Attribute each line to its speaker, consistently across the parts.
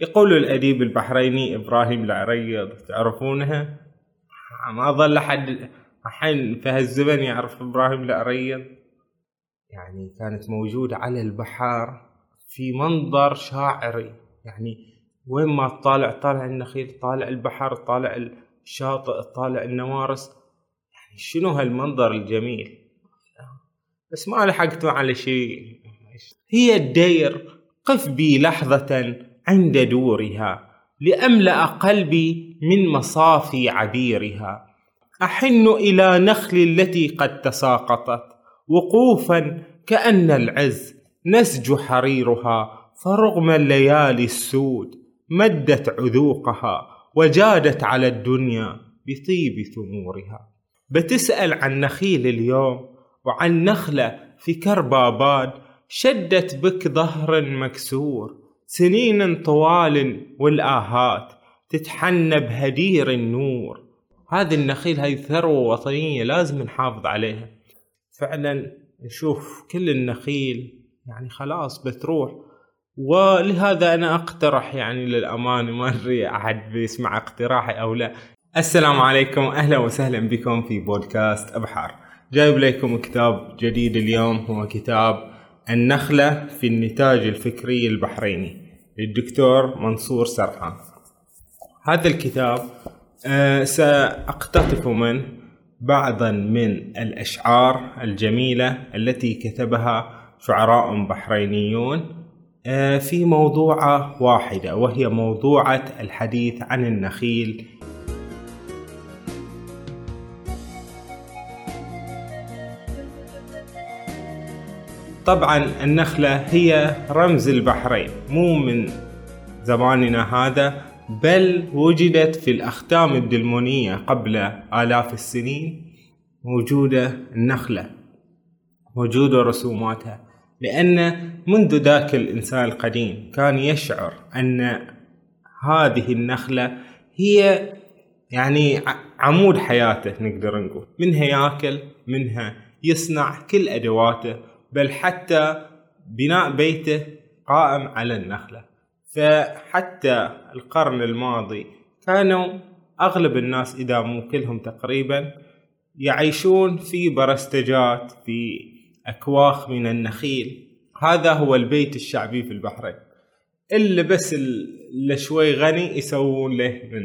Speaker 1: يقول الأديب البحريني إبراهيم العريض تعرفونها؟ ما ظل أحد الحين في هالزمن يعرف إبراهيم العريض يعني كانت موجودة على البحر في منظر شاعري. يعني وين ما تطالع طالع النخيل طالع البحر طالع الشاطئ طالع النوارس. يعني شنو هالمنظر الجميل؟ بس ما لحقتوا على شيء. هي الدير قف بي لحظة. عند دورها لأملأ قلبي من مصافي عبيرها. أحن إلى نخل التي قد تساقطت وقوفا كأن العز نسج حريرها فرغم الليالي السود مدت عذوقها وجادت على الدنيا بطيب ثمورها. بتسأل عن نخيل اليوم وعن نخلة في كرباباد شدت بك ظهر مكسور سنين طوال والآهات تتحنى بهدير النور. هذه النخيل هاي ثروة وطنية لازم نحافظ عليها. فعلا نشوف كل النخيل يعني خلاص بتروح. ولهذا أنا أقترح يعني للأمانة ما أدري أحد بيسمع اقتراحي أو لا. السلام عليكم. أهلا وسهلا بكم في بودكاست أبحار. جايب لكم كتاب جديد اليوم هو كتاب النخلة في النتاج الفكري البحريني. للدكتور منصور سرحان. هذا الكتاب آه، سأقتطف منه بعضا من الأشعار الجميلة التي كتبها شعراء بحرينيون آه، في موضوعة واحدة وهي موضوعة الحديث عن النخيل طبعا النخلة هي رمز البحرين مو من زماننا هذا بل وجدت في الأختام الدلمونية قبل آلاف السنين موجودة النخلة موجودة رسوماتها لأن منذ ذاك الإنسان القديم كان يشعر أن هذه النخلة هي يعني عمود حياته نقدر نقول منها ياكل منها يصنع كل أدواته بل حتى بناء بيته قائم على النخلة. فحتى القرن الماضي كانوا أغلب الناس إذا مو كلهم تقريبا يعيشون في برستجات في أكواخ من النخيل. هذا هو البيت الشعبي في البحرين. اللي بس اللي شوي غني يسوون له من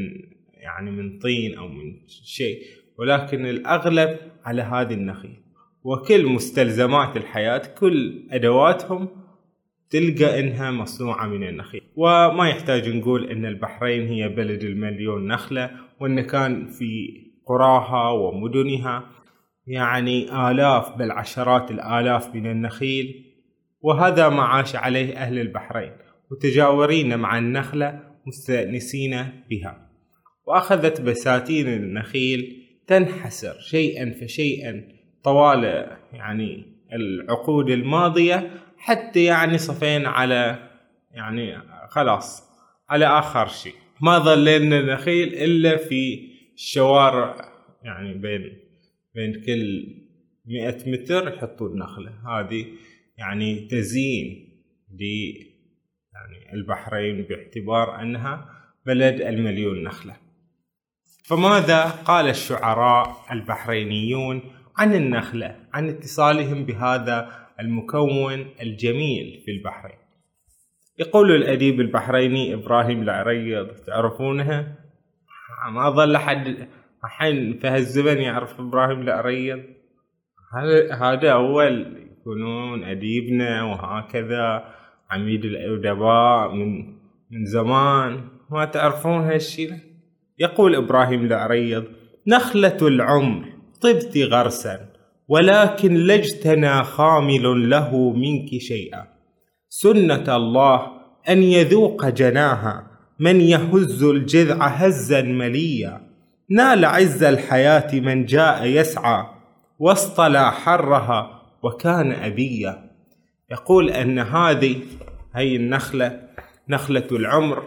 Speaker 1: يعني من طين أو من شيء. ولكن الأغلب على هذه النخيل. وكل مستلزمات الحياة كل أدواتهم تلقى إنها مصنوعة من النخيل. وما يحتاج نقول إن البحرين هي بلد المليون نخلة وإن كان في قراها ومدنها. يعني آلاف بل عشرات الآلاف من النخيل وهذا ما عاش عليه أهل البحرين متجاورين مع النخلة مستأنسين بها. وأخذت بساتين النخيل تنحسر شيئا فشيئا. طوال يعني العقود الماضية حتى يعني صفينا على يعني خلاص على آخر شيء. ما ظل لنا نخيل إلا في الشوارع يعني بين بين كل مئة متر يحطون نخلة هذه يعني تزيين ل يعني البحرين باعتبار أنها بلد المليون نخلة. فماذا قال الشعراء البحرينيون عن النخلة عن اتصالهم بهذا المكون الجميل في البحرين. يقول الأديب البحريني إبراهيم العريض تعرفونها ما ظل أحد الحين في هالزمن يعرف إبراهيم العريض هذا أول يكونون أديبنا وهكذا عميد الأدباء من من زمان؟ ما تعرفون هالشي؟ يقول إبراهيم العريض نخلة العمر. طبت غرسا ولكن لجتنا خامل له منك شيئا. سنة الله أن يذوق جناها من يهز الجذع هزا مليا. نال عز الحياة من جاء يسعى واصطلى حرها وكان أبيا. يقول أن هذه هي النخلة نخلة العمر.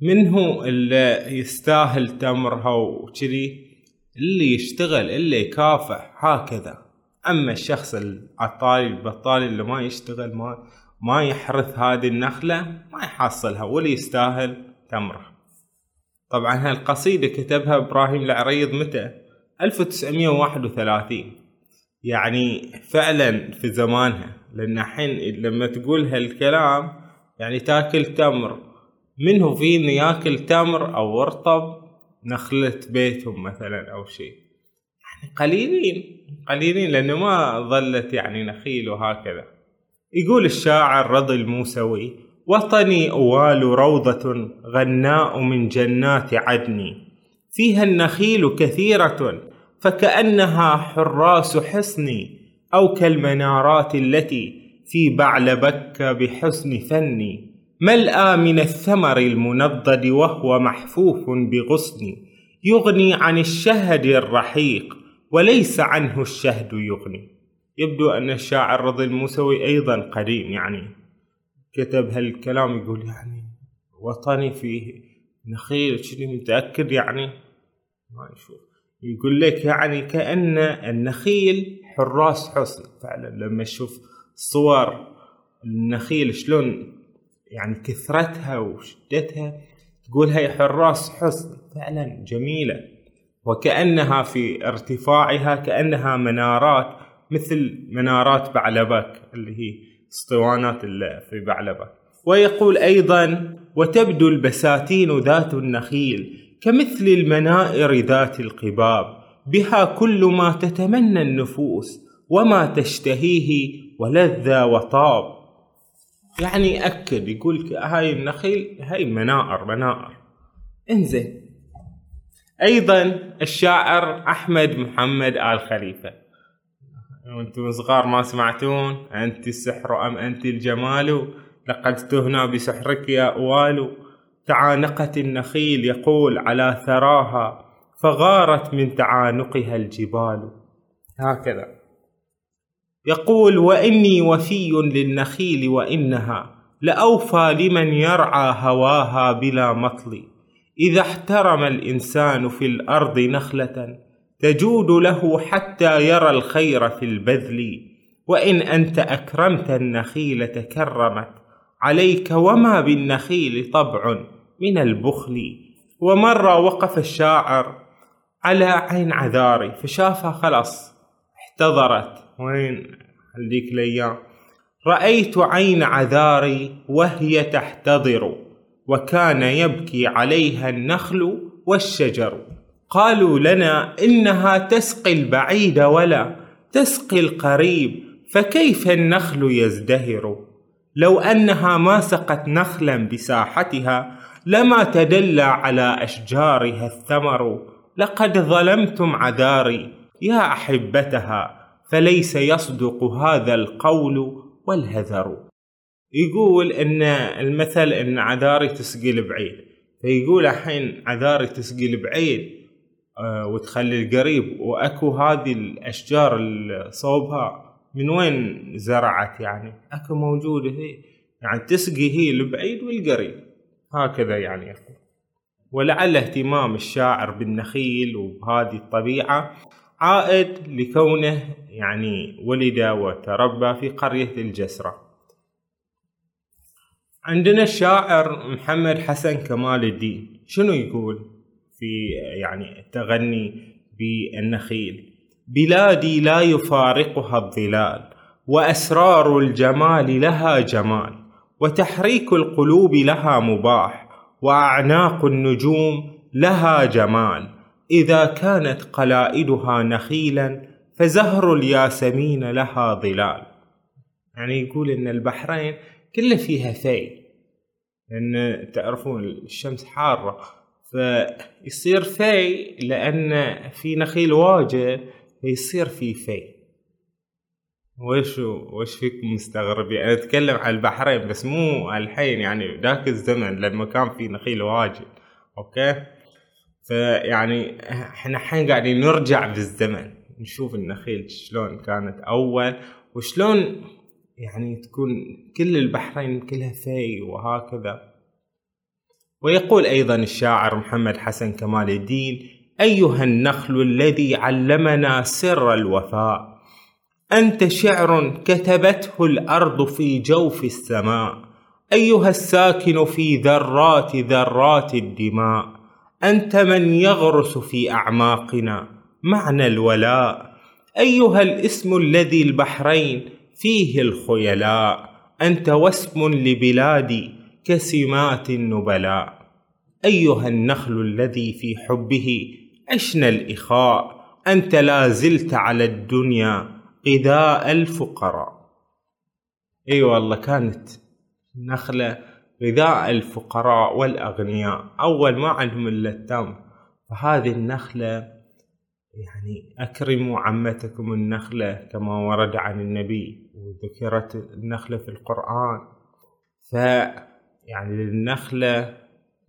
Speaker 1: منه اللي يستاهل تمرها وكذي. اللي يشتغل اللي يكافح هكذا. أما الشخص العطالي البطالي اللي ما يشتغل ما ما يحرث هذه النخلة ما يحصلها ولا يستاهل تمره. طبعا هالقصيدة كتبها إبراهيم العريض متى؟ 1931 يعني فعلا في زمانها. لأن الحين لما تقول هالكلام يعني تاكل تمر. منه في انه ياكل تمر أو رطب نخلة بيتهم مثلا أو شيء. يعني قليلين قليلين لأنه ما ظلت يعني نخيل وهكذا. يقول الشاعر رضي الموسوي وطني أوال روضة غناء من جنات عدن. فيها النخيل كثيرة فكأنها حراس حصني أو كالمنارات التي في بعلبك بحسن فني ملأى من الثمر المنضد وهو محفوف بغصن؟ يغني عن الشهد الرحيق وليس عنه الشهد يغني. يبدو أن الشاعر رضي الموسوي أيضا قديم يعني. كتب هالكلام يقول يعني وطني فيه نخيل شنو متأكد يعني؟ ما يشوف. يقول لك يعني كأن النخيل حراس حصن فعلا لما تشوف صور النخيل شلون يعني كثرتها وشدتها تقول هي حراس حصن فعلا جميلة. وكأنها في ارتفاعها كأنها منارات مثل منارات بعلبك اللي هي اسطوانات في بعلبك. ويقول أيضا وتبدو البساتين ذات النخيل كمثل المنائر ذات القباب. بها كل ما تتمنى النفوس وما تشتهيه ولذ وطاب. يعني أكد يقول هاي النخيل هاي منائر منائر إنزين. أيضا الشاعر أحمد محمد آل خليفة. وأنتم صغار ما سمعتون أنت السحر أم أنت الجمال؟ لقد تهنى بسحرك يا أوال. تعانقت النخيل يقول على ثراها فغارت من تعانقها الجبال. هكذا. يقول وإني وفي للنخيل وإنها لأوفى لمن يرعى هواها بلا مطل. إذا احترم الإنسان في الأرض نخلة تجود له حتى يرى الخير في البذل. وإن أنت أكرمت النخيل تكرمت عليك وما بالنخيل طبع من البخل. ومره وقف الشاعر على عين عذاري فشافها خلاص احتضرت. وين؟ هذيك الأيام رأيت عين عذاري وهي تحتضر وكان يبكي عليها النخل والشجر. قالوا لنا إنها تسقي البعيد ولا تسقي القريب فكيف النخل يزدهر؟ لو أنها ما سقت نخلا بساحتها لما تدلى على أشجارها الثمر. لقد ظلمتم عذاري يا أحبتها فليس يصدق هذا القول والهذر. يقول إن المثل إن عذاري تسقي البعيد فيقول الحين عذاري تسقي البعيد آه، وتخلي القريب. وأكو هذه الأشجار صوبها من وين زرعت يعني؟ أكو موجودة هي. يعني تسقي هي البعيد والقريب. هكذا يعني يقول. ولعل اهتمام الشاعر بالنخيل وبهذه الطبيعة. عائد لكونه يعني ولد وتربى في قرية الجسرة. عندنا الشاعر محمد حسن كمال الدين شنو يقول في يعني التغني بالنخيل؟ بلادي لا يفارقها الظلال وأسرار الجمال لها جمال وتحريك القلوب لها مباح وأعناق النجوم لها جمال إذا كانت قلائدها نخيلا فزهر الياسمين لها ظلال. يعني يقول إن البحرين كله فيها في لأن تعرفون الشمس حارة. فيصير في لأن في نخيل واجد فيصير في في وش وش فيك مستغربين أنا أتكلم عن البحرين بس مو الحين يعني ذاك الزمن لما كان في نخيل واجد. أوكي؟ فيعني إحنا الحين قاعدين نرجع بالزمن نشوف النخيل شلون كانت أول وشلون يعني تكون كل البحرين كلها في وهكذا. ويقول أيضا الشاعر محمد حسن كمال الدين أيها النخل الذي علمنا سر الوفاء أنت شعر كتبته الأرض في جوف السماء أيها الساكن في ذرات ذرات الدماء. أنت من يغرس في أعماقنا. معنى الولاء. أيها الاسم الذي البحرين فيه الخيلاء. أنت واسم لبلادي كسمات النبلاء. أيها النخل الذي في حبه عشنا الإخاء. أنت لا زلت على الدنيا غذاء الفقراء. أي أيوة والله كانت نخلة غذاء الفقراء والأغنياء. أول ما عندهم إلا التمر فهذه النخلة يعني أكرموا عمتكم النخلة كما ورد عن النبي وذكرت النخلة في القرآن. ف يعني للنخلة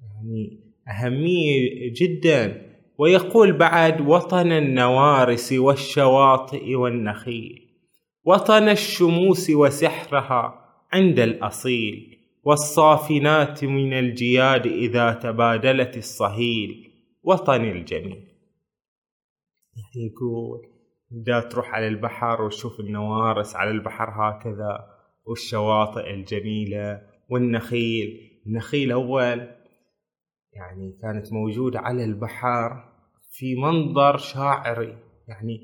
Speaker 1: يعني أهمية جدا. ويقول بعد وطن النوارس والشواطئ والنخيل وطن الشموس وسحرها عند الأصيل. والصافنات من الجياد إذا تبادلت الصهيل وطن الجميل. يعني يقول إذا تروح على البحر وتشوف النوارس على البحر هكذا والشواطئ الجميلة والنخيل. النخيل أول يعني كانت موجودة على البحر في منظر شاعري. يعني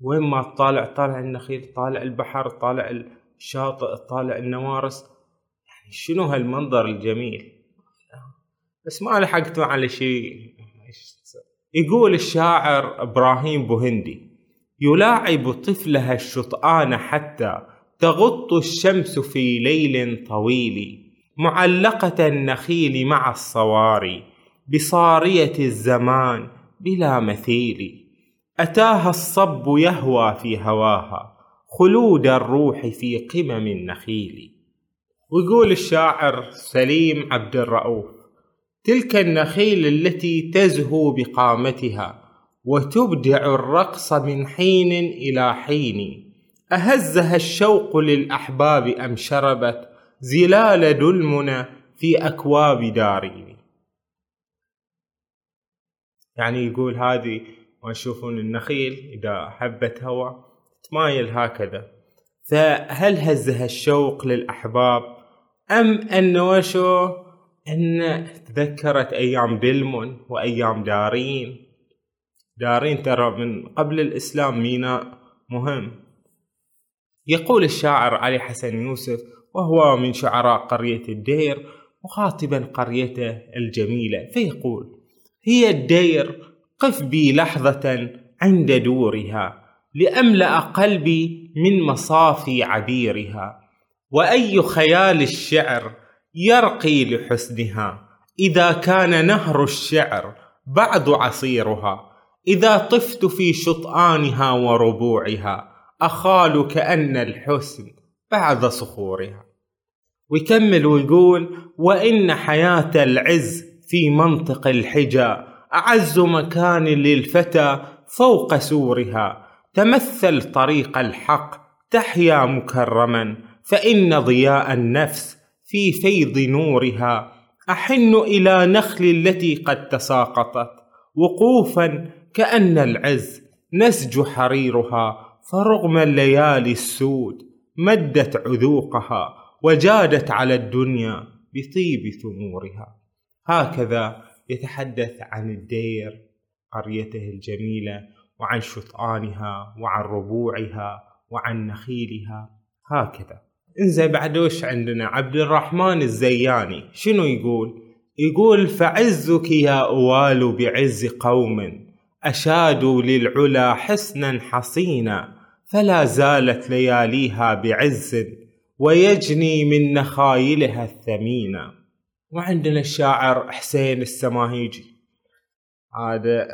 Speaker 1: وين ما تطالع طالع النخيل طالع البحر طالع الشاطئ طالع النوارس. شنو هالمنظر الجميل؟ بس ما لحقت على شيء يقول الشاعر إبراهيم بوهندي يلاعب طفلها الشطآن حتى تغط الشمس في ليل طويل معلقة النخيل مع الصواري بصارية الزمان بلا مثيل. أتاها الصب يهوى في هواها خلود الروح في قمم النخيل. ويقول الشاعر سليم عبد الرؤوف تلك النخيل التي تزهو بقامتها وتبدع الرقص من حين إلى حين. أهزها الشوق للأحباب أم شربت زلال دلمنا في أكواب دارين. يعني يقول هذه ما يشوفون النخيل إذا حبت هواء تمايل هكذا. فهل هزها الشوق للأحباب أم أنه وشو؟ أن تذكرت أيام دلمن وأيام دارين. دارين ترى من قبل الإسلام ميناء مهم. يقول الشاعر علي حسن يوسف وهو من شعراء قرية الدير مخاطبا قريته الجميلة فيقول هي الدير قف بي لحظة عند دورها لأملأ قلبي من مصافي عبيرها. وأي خيال الشعر يرقي لحسنها. إذا كان نهر الشعر بعد عصيرها إذا طفت في شطآنها وربوعها أخال كأن الحسن بعد صخورها. ويكمل ويقول وإن حياة العز في منطق الحجى أعز مكان للفتى فوق سورها. تمثل طريق الحق تحيا مكرما فإن ضياء النفس في فيض نورها أحن إلى نخل التي قد تساقطت وقوفا كأن العز نسج حريرها فرغم الليالي السود مدت عذوقها وجادت على الدنيا بطيب ثمورها. هكذا يتحدث عن الدير قريته الجميلة وعن شطآنها وعن ربوعها وعن نخيلها. هكذا. إنزين بعد وش عندنا؟ عبد الرحمن الزياني. شنو يقول؟ يقول فعزك يا أوال بعز قوم أشادوا للعلا حسنا حصينا فلا زالت لياليها بعز ويجني من نخايلها الثمينة وعندنا الشاعر حسين السماهيجي. هذا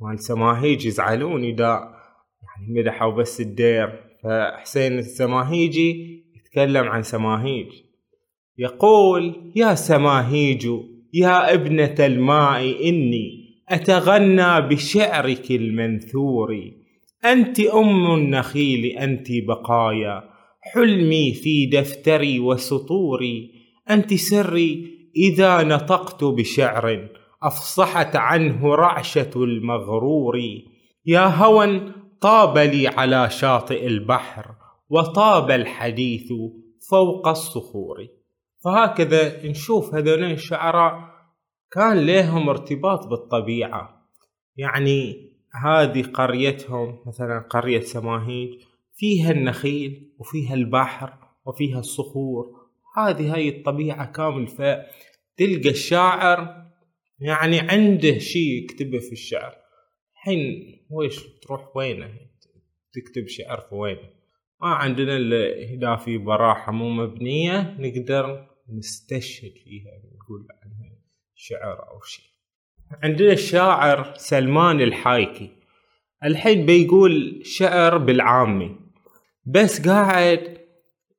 Speaker 1: مال سماهيج يزعلون إذا يعني مدحوا بس الدير. فحسين السماهيجي يتكلم عن سماهيج. يقول يا سماهيج يا ابنة الماء إني أتغنى بشعرك المنثور. أنت أم النخيل أنت بقايا. حلمي في دفتري وسطوري. أنت سري إذا نطقت بشعر أفصحت عنه رعشة المغرور. يا هوى طاب لي على شاطئ البحر. وطاب الحديث فوق الصخور. فهكذا نشوف هذول الشعراء كان لهم ارتباط بالطبيعة. يعني هذه قريتهم مثلا قرية سماهيج فيها النخيل وفيها البحر وفيها الصخور. هذه هاي الطبيعة كامل. فتلقى الشاعر يعني عنده شيء يكتبه في الشعر. الحين ويش تروح وينه؟ تكتب شعر في وينه؟ ما عندنا إلا اذا في براحة مو مبنية نقدر نستشهد فيها نقول عنها شعر أو شيء. عندنا الشاعر سلمان الحايكي. الحين بيقول شعر بالعامي بس قاعد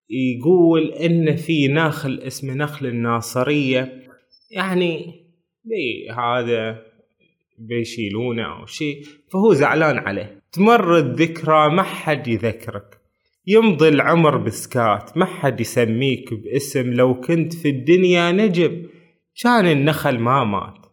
Speaker 1: يقول إن في نخل اسمه نخل الناصرية. يعني بي هذا بيشيلونه أو شيء فهو زعلان عليه. تمر الذكرى ما حد يذكرك. يمضي العمر بسكات ما حد يسميك باسم. لو كنت في الدنيا نجم كان النخل ما مات.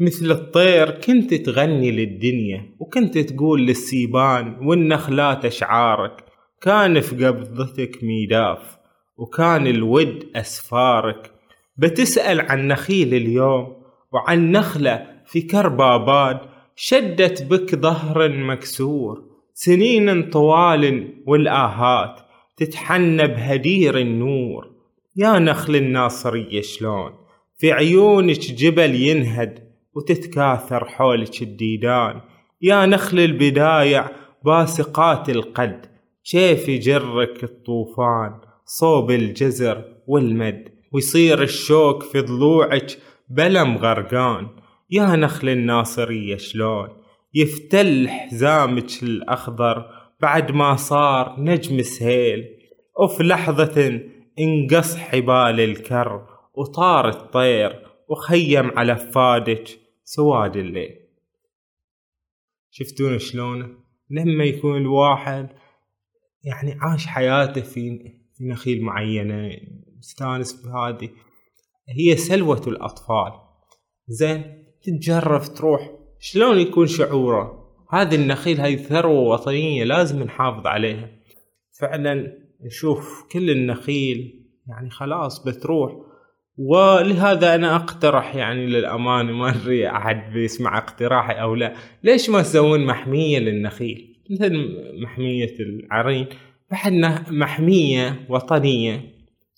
Speaker 1: مثل الطير كنت تغني للدنيا وكنت تقول للسيبان والنخلات أشعارك كان في قبضتك ميداف وكان الود أسفارك. بتسأل عن نخيل اليوم وعن نخلة في كرباباد. شدت بك ظهر مكسور سنين طوال والآهات تتحنى بهدير النور. يا نخل الناصرية شلون؟ في عيونك جبل ينهد وتتكاثر حولك الديدان. يا نخل البدايع باسقات القد كيف يجرك الطوفان؟ صوب الجزر والمد ويصير الشوك في ضلوعك بلم غرقان. يا نخل الناصرية شلون؟ يفتل حزامك الأخضر بعد ما صار نجم سهيل. وفي لحظة انقص حبال الكر وطار الطير وخيم على فادك سواد الليل. شفتون شلون؟ لما يكون الواحد يعني عاش حياته في في نخيل معينة مستانس بهذه هي سلوة الأطفال. زين تتجرب تروح شلون يكون شعوره؟ هذه النخيل هذه ثروة وطنية لازم نحافظ عليها. فعلا نشوف كل النخيل يعني خلاص بتروح. ولهذا أنا أقترح يعني للأمانة ما أدري أحد بيسمع اقتراحي أو لا. ليش ما تسوون محمية للنخيل؟ مثل محمية العرين. بعد محمية وطنية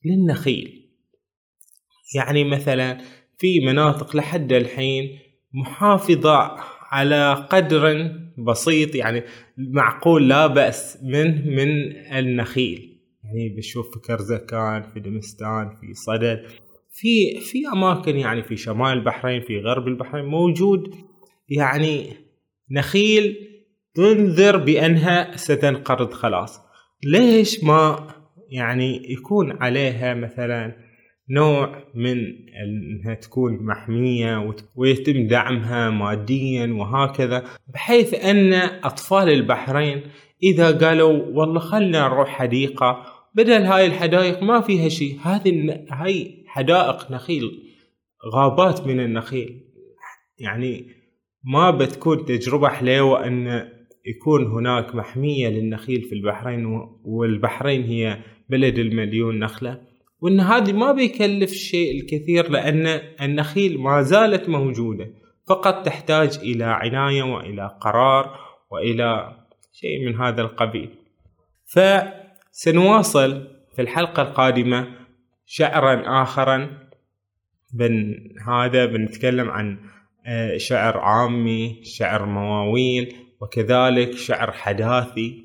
Speaker 1: للنخيل. يعني مثلا في مناطق لحد الحين محافظة على قدر بسيط يعني معقول لا بأس منه من النخيل. يعني بشوف في كرزكان في دمستان في صدد في في أماكن يعني في شمال البحرين في غرب البحرين موجود. يعني نخيل تنذر بأنها ستنقرض خلاص. ليش ما يعني يكون عليها مثلا نوع من إنها تكون محمية ويتم دعمها ماديا وهكذا بحيث أن أطفال البحرين إذا قالوا والله خلنا نروح حديقة بدل هاي الحدائق ما فيها شيء هذه هاي حدائق نخيل غابات من النخيل. يعني ما بتكون تجربة حلوة أن يكون هناك محمية للنخيل في البحرين والبحرين هي بلد المليون نخلة. وإن هذه ما بيكلف الشيء الكثير لأن النخيل ما زالت موجودة. فقط تحتاج إلى عناية وإلى قرار وإلى شيء من هذا القبيل. فسنواصل في الحلقة القادمة شعرا اخرا. بن هذا بنتكلم عن آه، شعر عامي شعر مواويل وكذلك شعر حداثي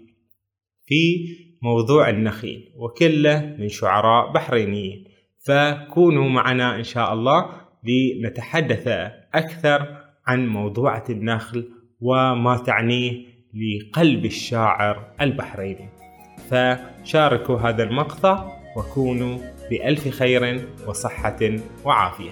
Speaker 1: في موضوع النخيل وكله من شعراء بحرينيين. فكونوا معنا إن شاء الله لنتحدث أكثر عن موضوعة النخل وما تعنيه لقلب الشاعر البحريني. فشاركوا هذا المقطع وكونوا بألف خير وصحة وعافية.